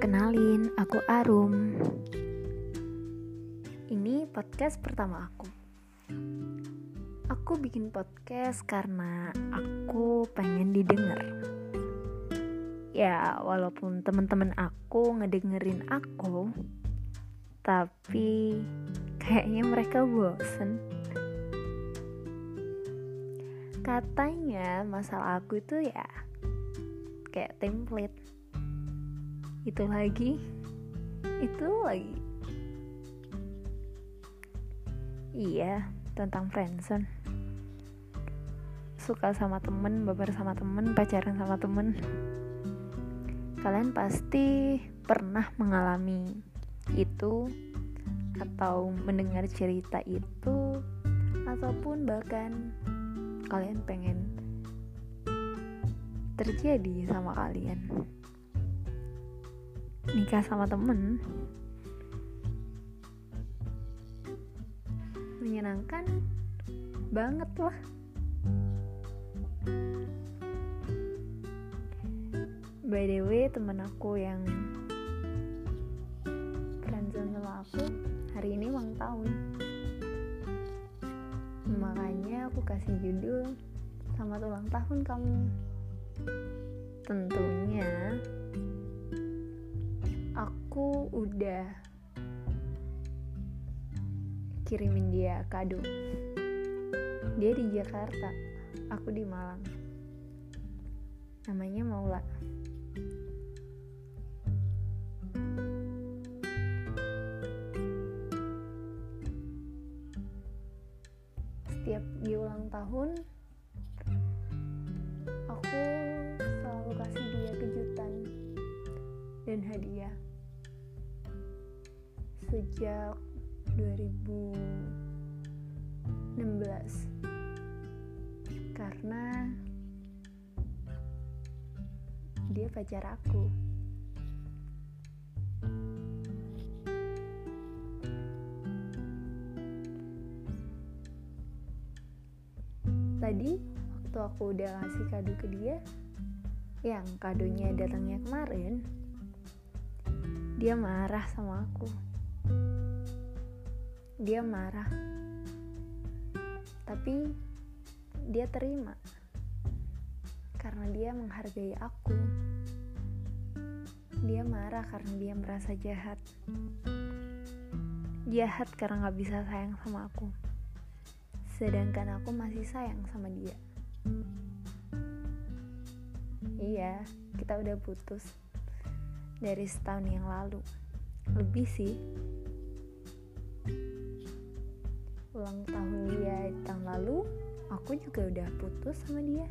Kenalin, aku Arum. Ini podcast pertama aku. Aku bikin podcast karena aku pengen didengar. Ya, walaupun teman-teman aku ngedengerin aku, tapi kayaknya mereka bosen. Katanya masalah aku itu ya kayak template itu lagi. Itu lagi. Iya tentang friendzone. Suka sama temen baper sama temen pacaran sama temen. Kalian pasti pernah mengalami itu atau mendengar cerita itu ataupun bahkan kalian pengen terjadi sama kalian nikah sama temen. Menyenangkan banget lah. By the way temen aku yang friendzone sama aku hari ini ulang tahun. Makanya aku kasih judul selamat ulang tahun kamu. Tentunya aku udah kirimin dia kado. Dia di Jakarta aku di Malang. Namanya Maula. Setiap dia ulang tahun aku selalu kasih dia kejutan dan hadiah sejak 2016 karena dia pacar aku. Tadi waktu aku udah ngasih kado ke dia yang kadonya datangnya kemarin dia marah sama aku dia marah. Tapi dia terima. Karena dia menghargai aku. Dia marah karena dia merasa jahat. Jahat karena gak bisa sayang sama aku. Sedangkan aku masih sayang sama dia. Iya kita udah putus. Dari setahun yang lalu. Lebih sih ulang tahun dia tahun lalu aku juga udah putus sama dia.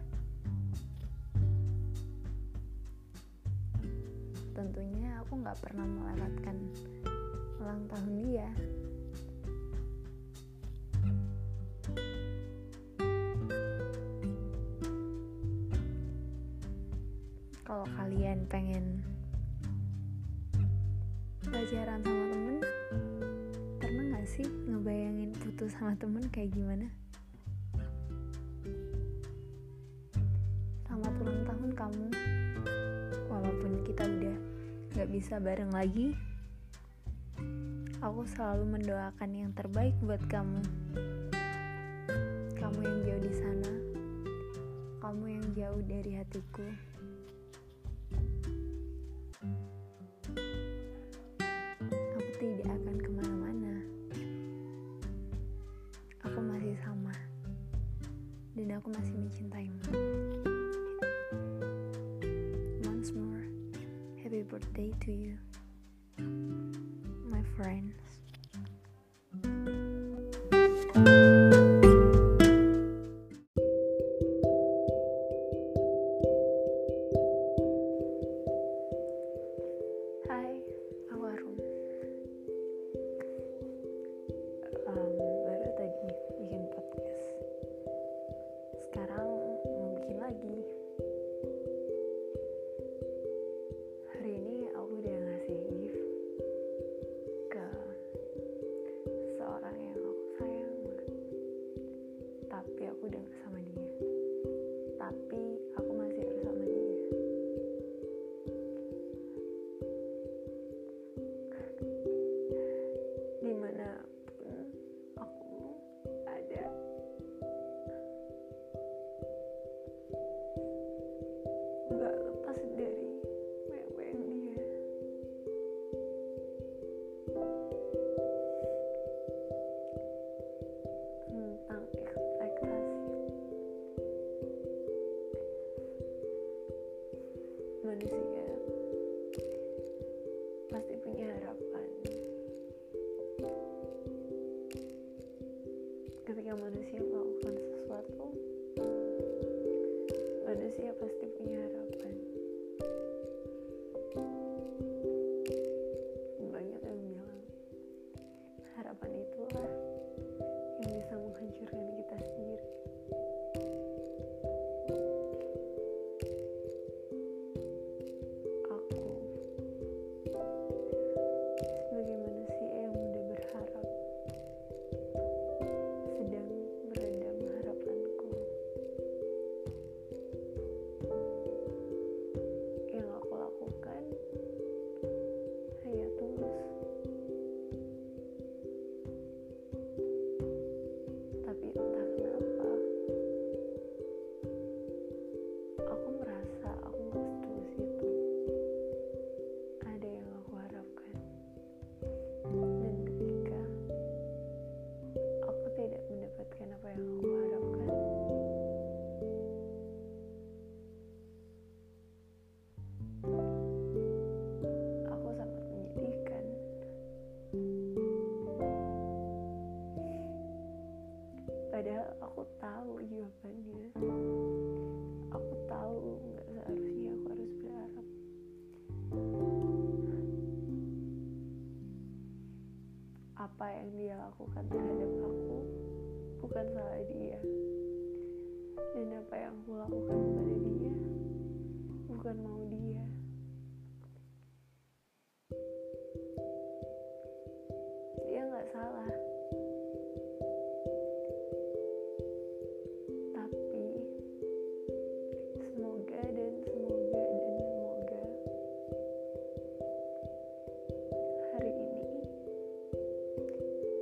Tentunya aku nggak pernah melewatkan ulang tahun dia. Kalau kalian pengen pacaran sama temen pernah gak sih ngebayangin putus sama temen kayak gimana? Selamat ulang tahun kamu walaupun kita udah gak bisa bareng lagi aku selalu mendoakan yang terbaik buat kamu. Kamu yang jauh di sana kamu yang jauh dari hatiku aku masih mencintaimu once more happy birthday to you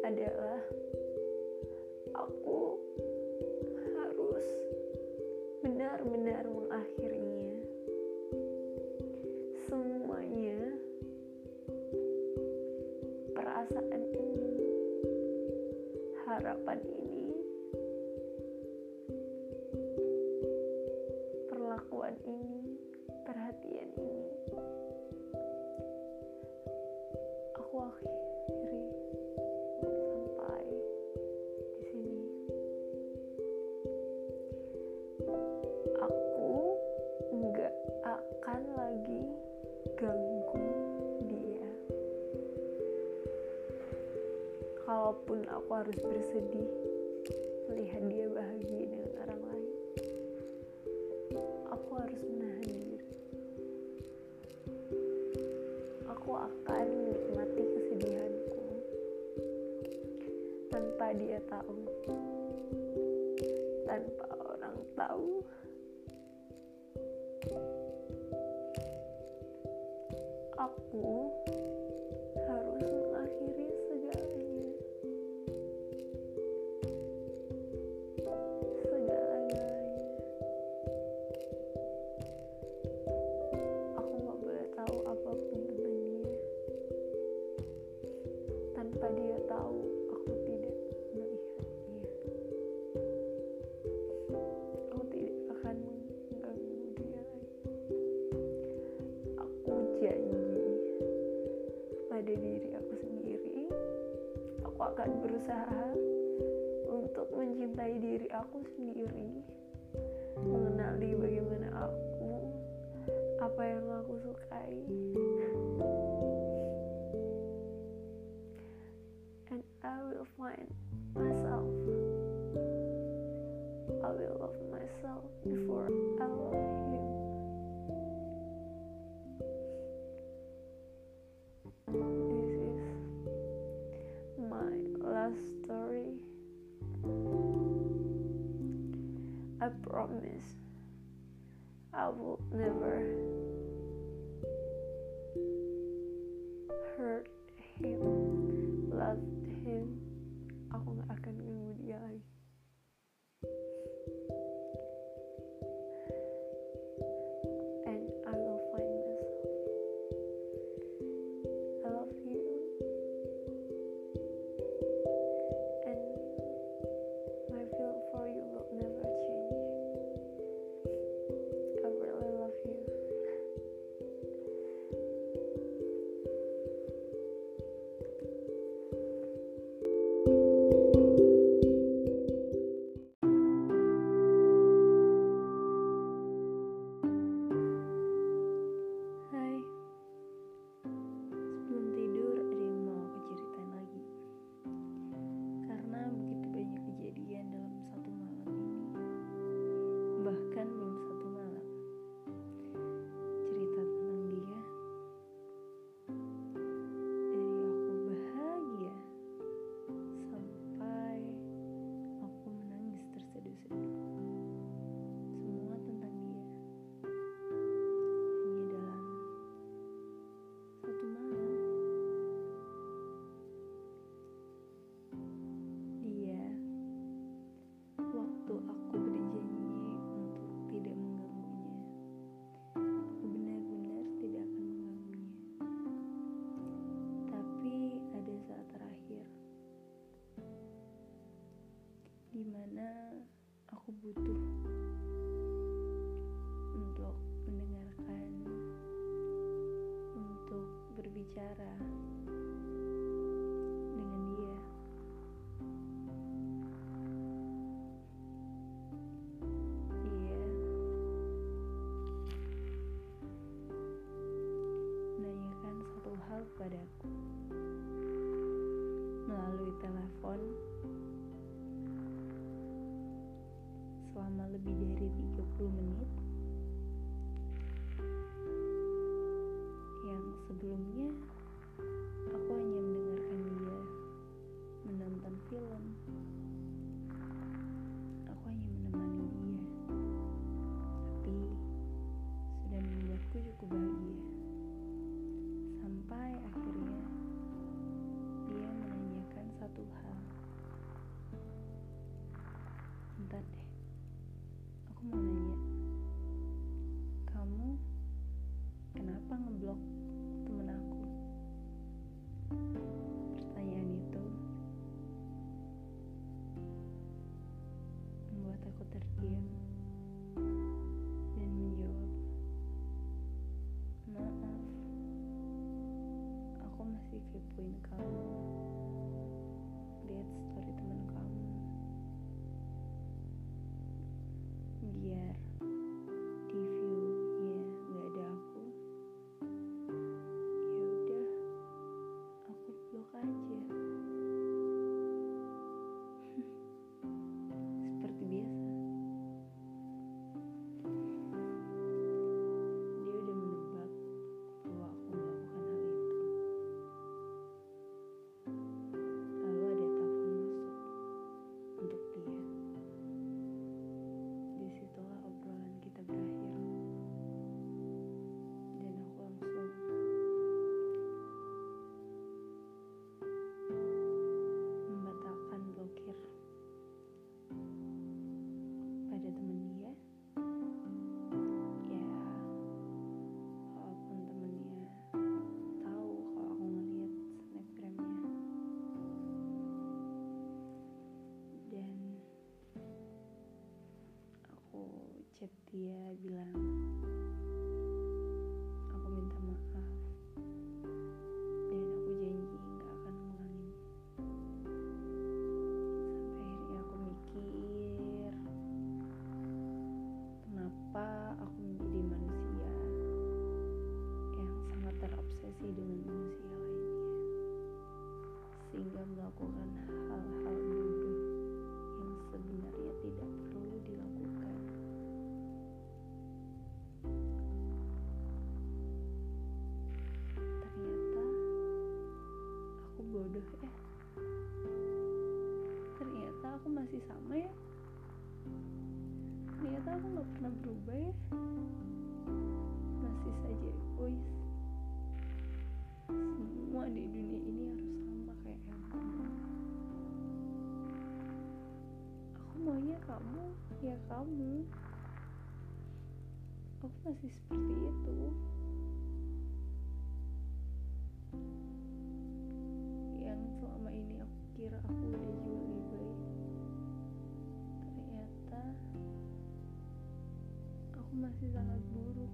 adalah aku harus benar-benar mengakhirinya. Semuanya perasaan ini, harapan ini, perlakuan ini sedih melihat dia bahagia dengan orang lain. Aku harus menahan diri. Aku akan menikmati kesedihanku tanpa dia tahu tanpa orang tahu. Aku aku sendiri Setia bilang aku nggak pernah berubah ya. Masih saja egois. Semua di dunia ini harus sama kayak aku aku maunya kamu ya kamu. Aku masih seperti itu. masih sangat buruk.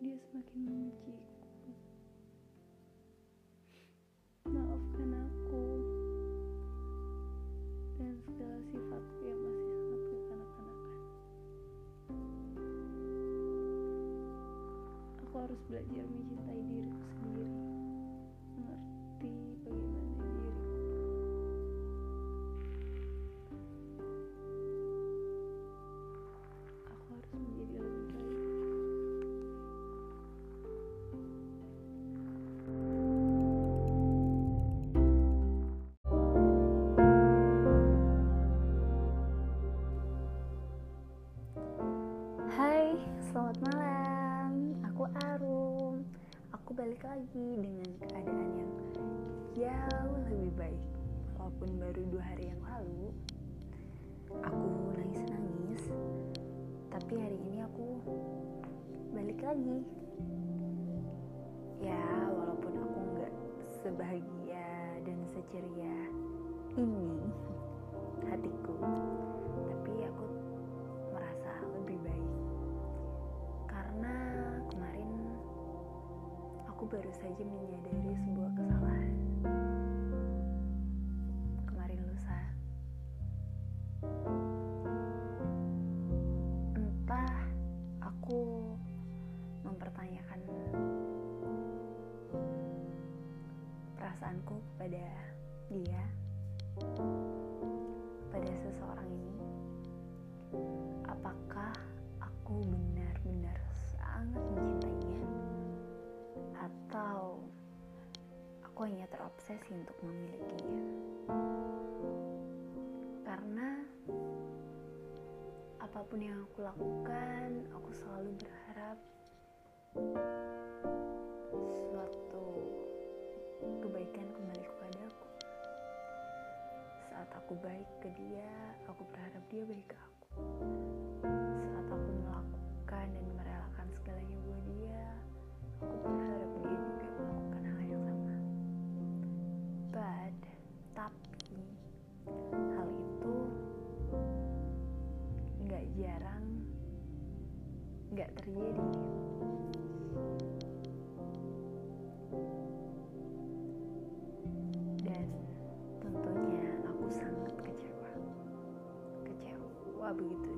dia semakin membenciku. Maafkan aku dan segala sifatku yang masih sangat kekanak-kanakan. Aku harus belajar mencintai. lalu aku nangis-nangis tapi hari ini aku balik lagi. Ya walaupun aku nggak sebahagia dan seceria ini hatiku tapi aku merasa lebih baik. Karena kemarin aku baru saja menyadari sebuah kesalahan berdedikasi untuk memilikinya. Karena apa pun yang aku lakukan aku selalu berharap suatu kebaikan kembali kepadaku saat aku baik ke dia aku berharap dia baik ke aku. breathe.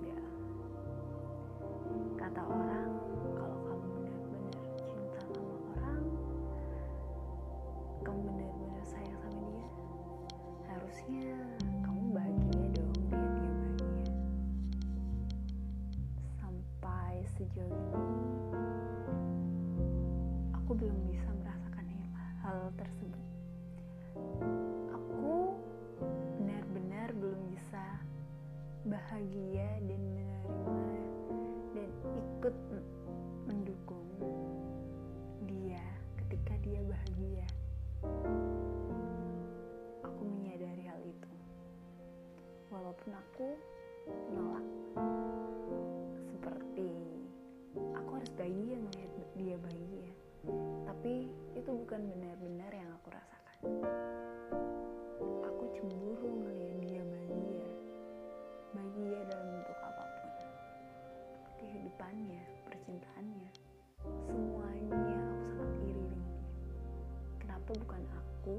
itu bukan aku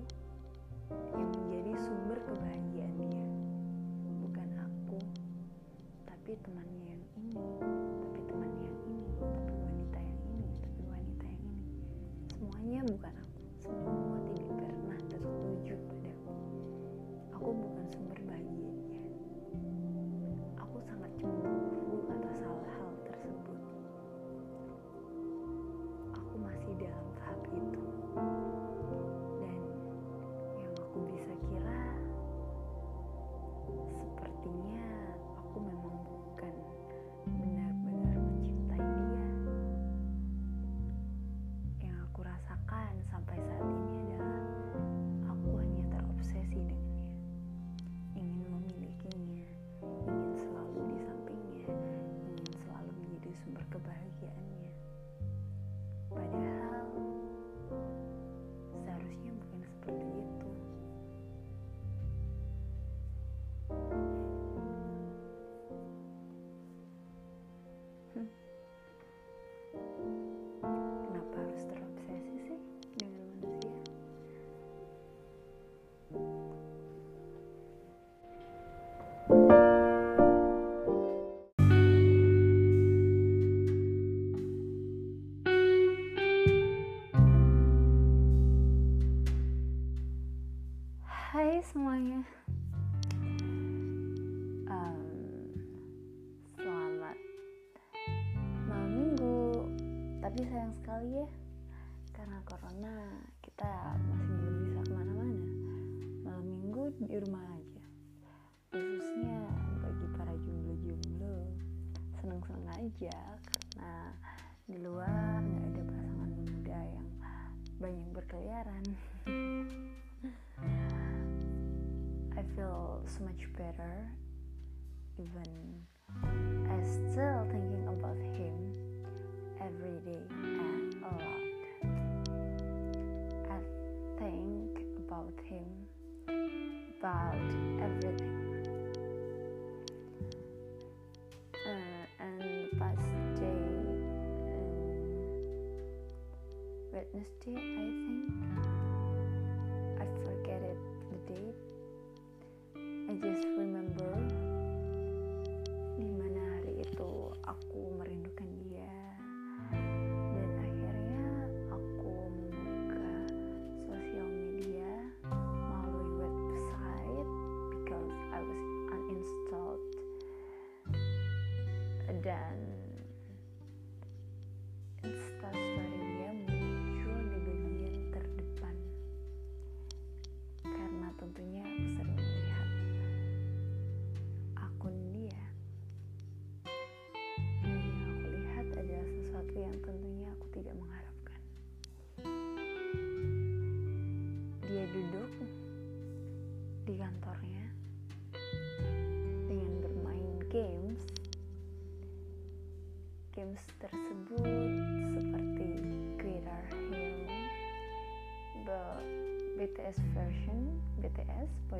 yang menjadi sumber kebahagiaan much better even I still thinking about him every day and a lot. I think about him about everything. Uh, and past day, um, Wednesday, I think. I just remember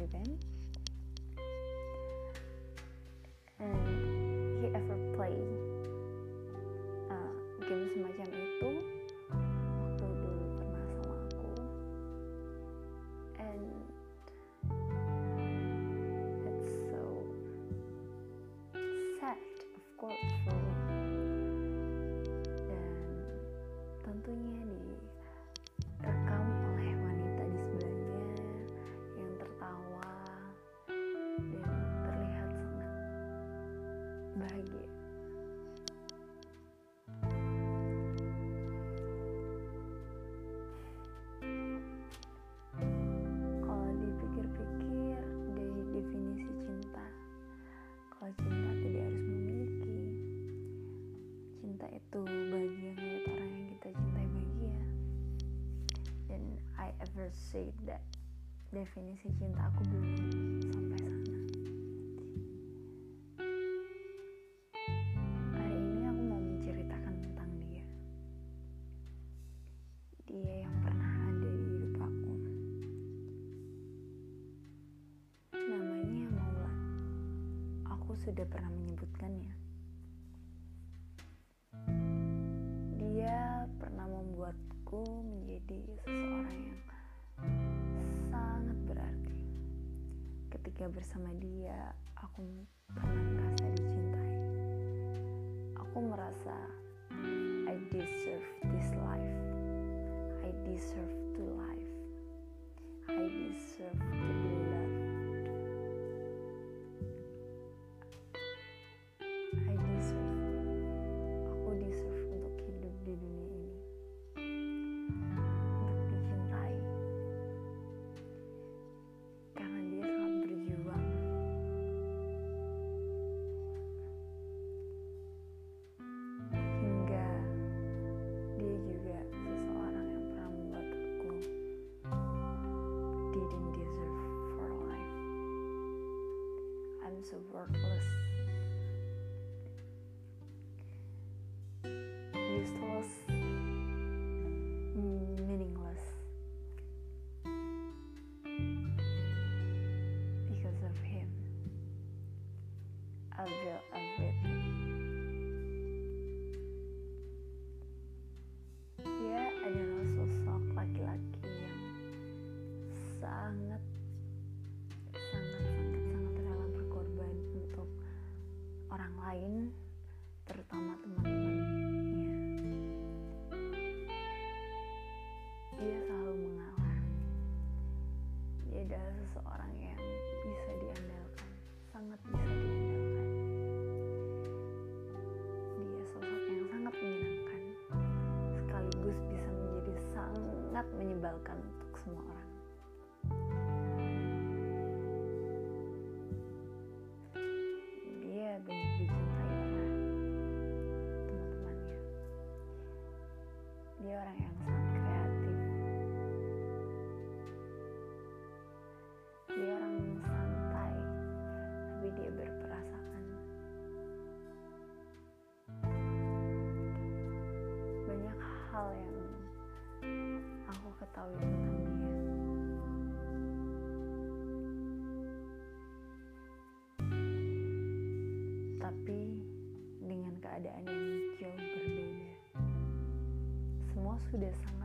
Boy band and he ever play uh, game semacam itu waktu dulu pernah sama aku. And it's so sad of course for definisi cinta aku belum sampai sana. Hari ini aku mau menceritakan tentang dia. Dia yang pernah ada di hidup aku. Namanya Maulan. Aku sudah pernah menyebutkannya. Dia pernah membuatku menjadi Ketika bersama dia, aku Ya. tapi dengan keadaan yang jauh berbeda semua sudah sangat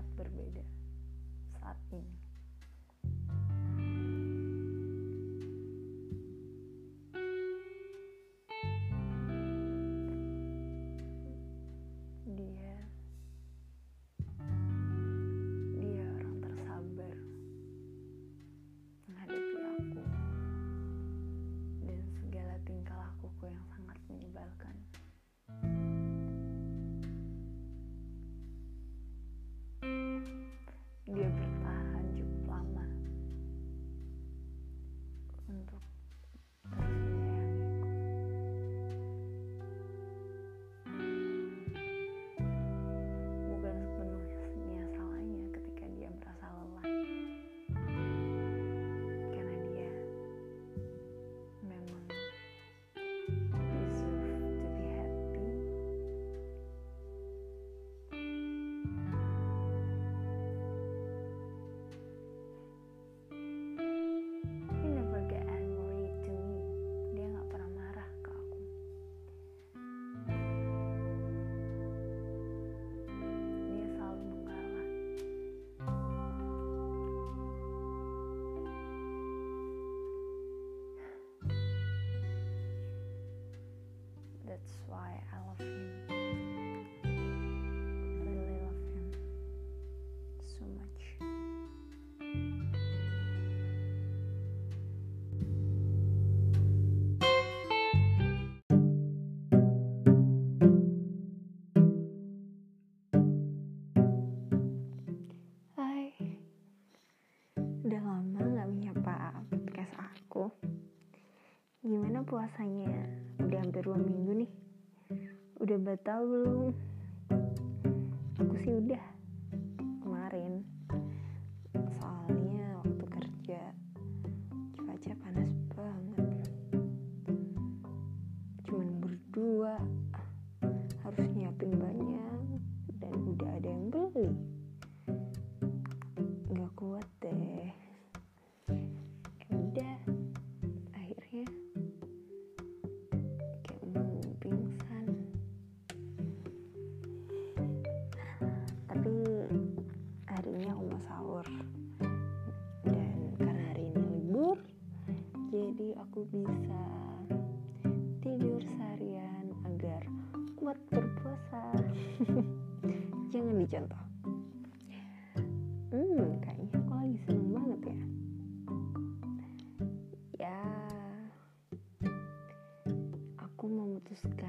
puasanya ya. udah hampir dua minggu nih. Udah batal belum? Aku sih udah. buscar.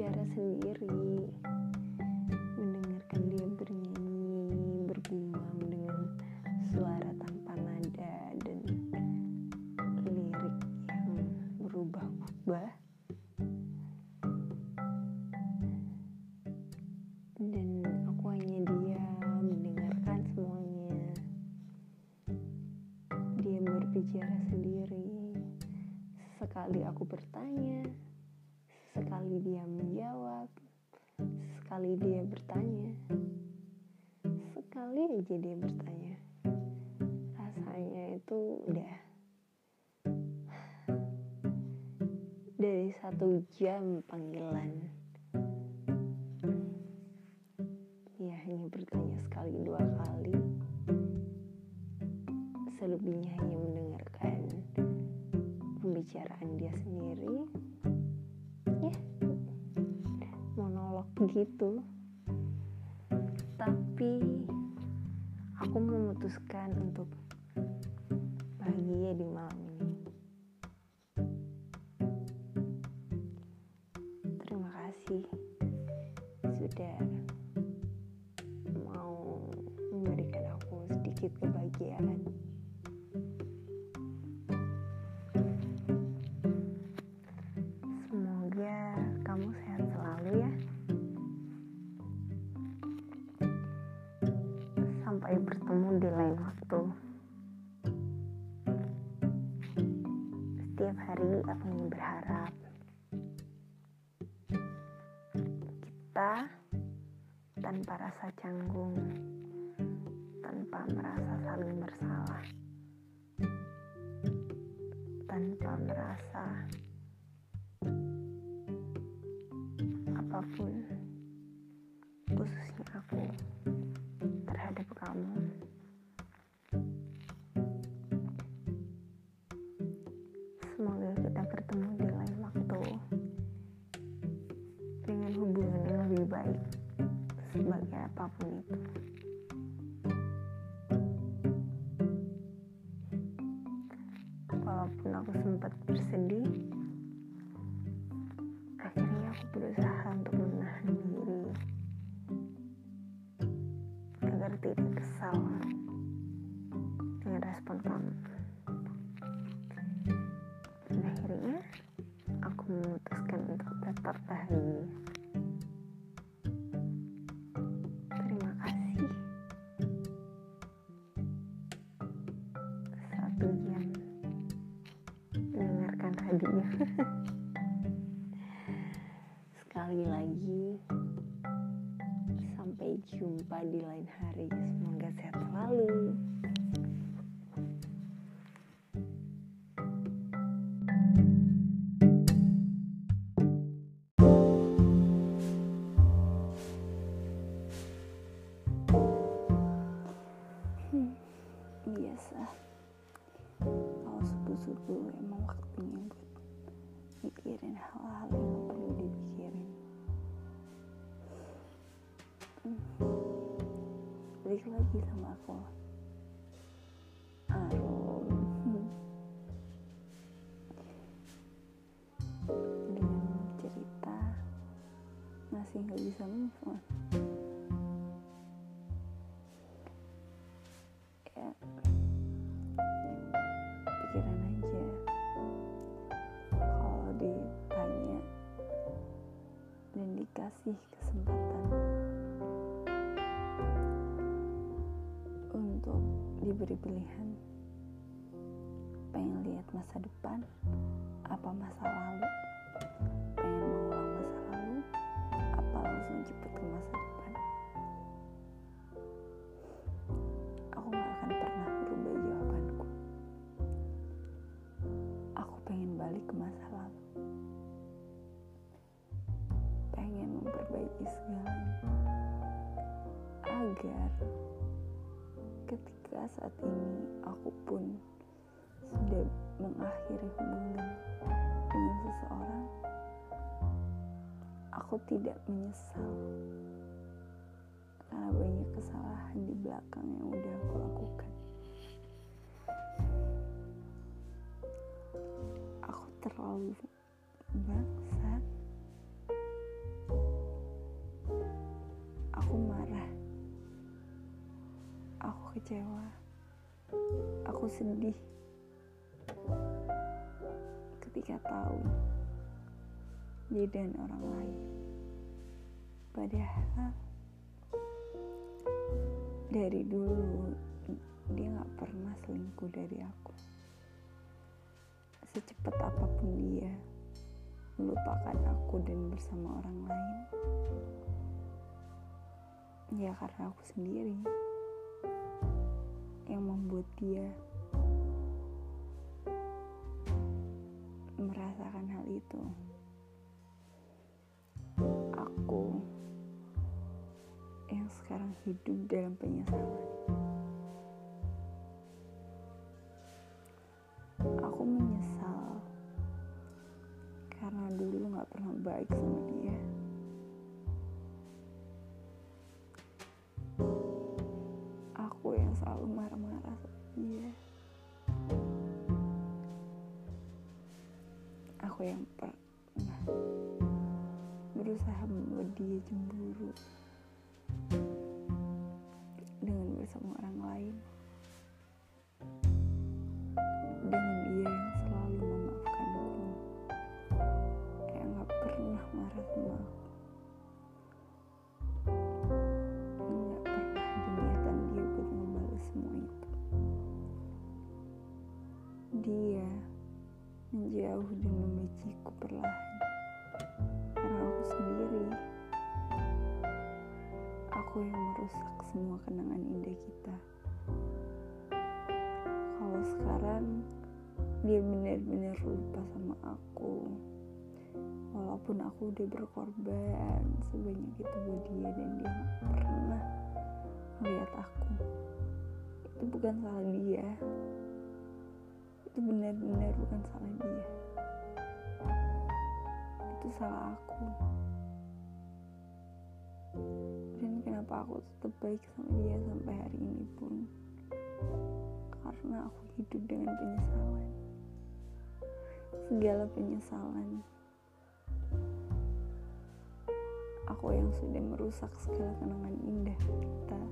bicara sendiri. Mendengarkan dia bernyanyi bergumam dengan suara tanpa nada dan lirik yang berubah-ubah dan aku hanya diam mendengarkan semuanya. Dia berbicara sendiri. Sekali aku bertanya bertanya, sekali aja dia bertanya. Rasanya itu udah dari satu jam panggilan. Dia hanya bertanya sekali dua kali. Selebihnya hanya mendengarkan pembicaraan dia sendiri. Ya, monolog gitu. Tapi aku memutuskan untuk bahagia di malam ini. Terima kasih sudah mau memberikan aku sedikit kebahagiaan. Waktu. Setiap hari aku ingin berharap kita tanpa rasa canggung, Sekali lagi, sampai jumpa di lain hari. Semoga sehat selalu. Masih nggak bisa move on. Ya, pikiran aja. Kalau ditanya dan dikasih kesempatan untuk diberi pilihan pengen lihat masa depan apa masa lalu cepet ke masa depan. Aku gak akan pernah berubah jawabanku. Aku pengen balik ke masa lalu. Pengen memperbaiki segalanya agar ketika saat ini aku pun sudah mengakhiri hubungan dengan seseorang aku tidak menyesal karena banyak kesalahan di belakang yang udah aku lakukan. Aku terlalu bangsat. Aku marah. Aku kecewa. Aku sedih. Ketika tahu dia dan orang lain padahal dari dulu dia nggak pernah selingkuh dari aku. Secepat apa pun dia melupakan aku dan bersama orang lain. Ya karena aku sendiri yang membuat dia merasakan hal itu. Aku yang sekarang hidup dalam penyesalan. Aku menyesal karena dulu gak pernah baik sama dia menjauh dan membenciku perlahan karena aku sendiri. Aku yang merusak semua kenangan indah kita. Kalau sekarang dia benar-benar lupa sama aku. Walaupun aku udah berkorban sebanyak itu buat dia dan dia gak pernah melihat aku. Itu bukan salah dia itu benar-benar bukan salah dia. Itu salah aku. Dan kenapa aku tetap baik sama dia sampai hari ini pun? Karena aku hidup dengan penyesalan. Segala penyesalan. Aku yang sudah merusak segala kenangan indah kita.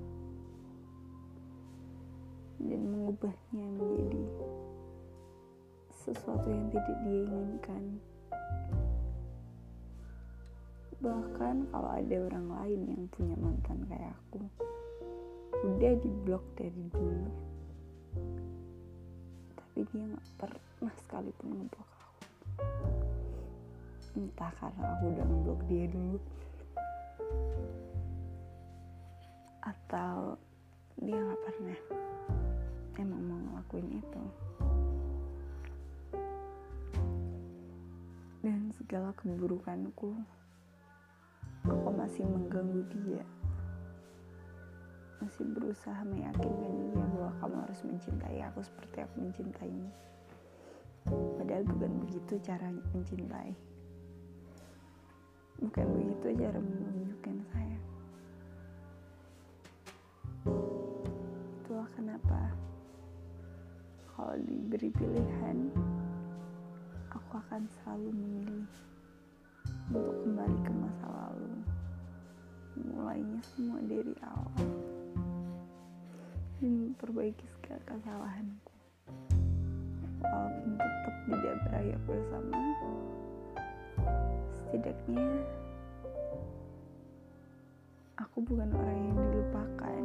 Dan mengubahnya menjadi sesuatu yang tidak dia inginkan. Bahkan kalau ada orang lain yang punya mantan kayak aku udah diblok dari dulu. Tapi dia nggak pernah sekalipun ngeblok aku. Entah karena aku udah ngeblok dia dulu. Atau dia nggak pernah emang mau ngelakuin itu segala keburukanku. Aku masih mengganggu dia. Masih berusaha meyakinkan dia bahwa kamu harus mencintai aku seperti aku mencintaimu. Padahal bukan begitu caranya mencintai. Bukan begitu cara menunjukkan sayang. Itulah kenapa kalau diberi pilihan aku akan selalu memilih untuk kembali ke masa lalu. Mulainya semua dari awal. Dan memperbaiki segala kesalahanku. Walaupun tetap tidak berakhir bersama setidaknya aku bukan orang yang dilupakan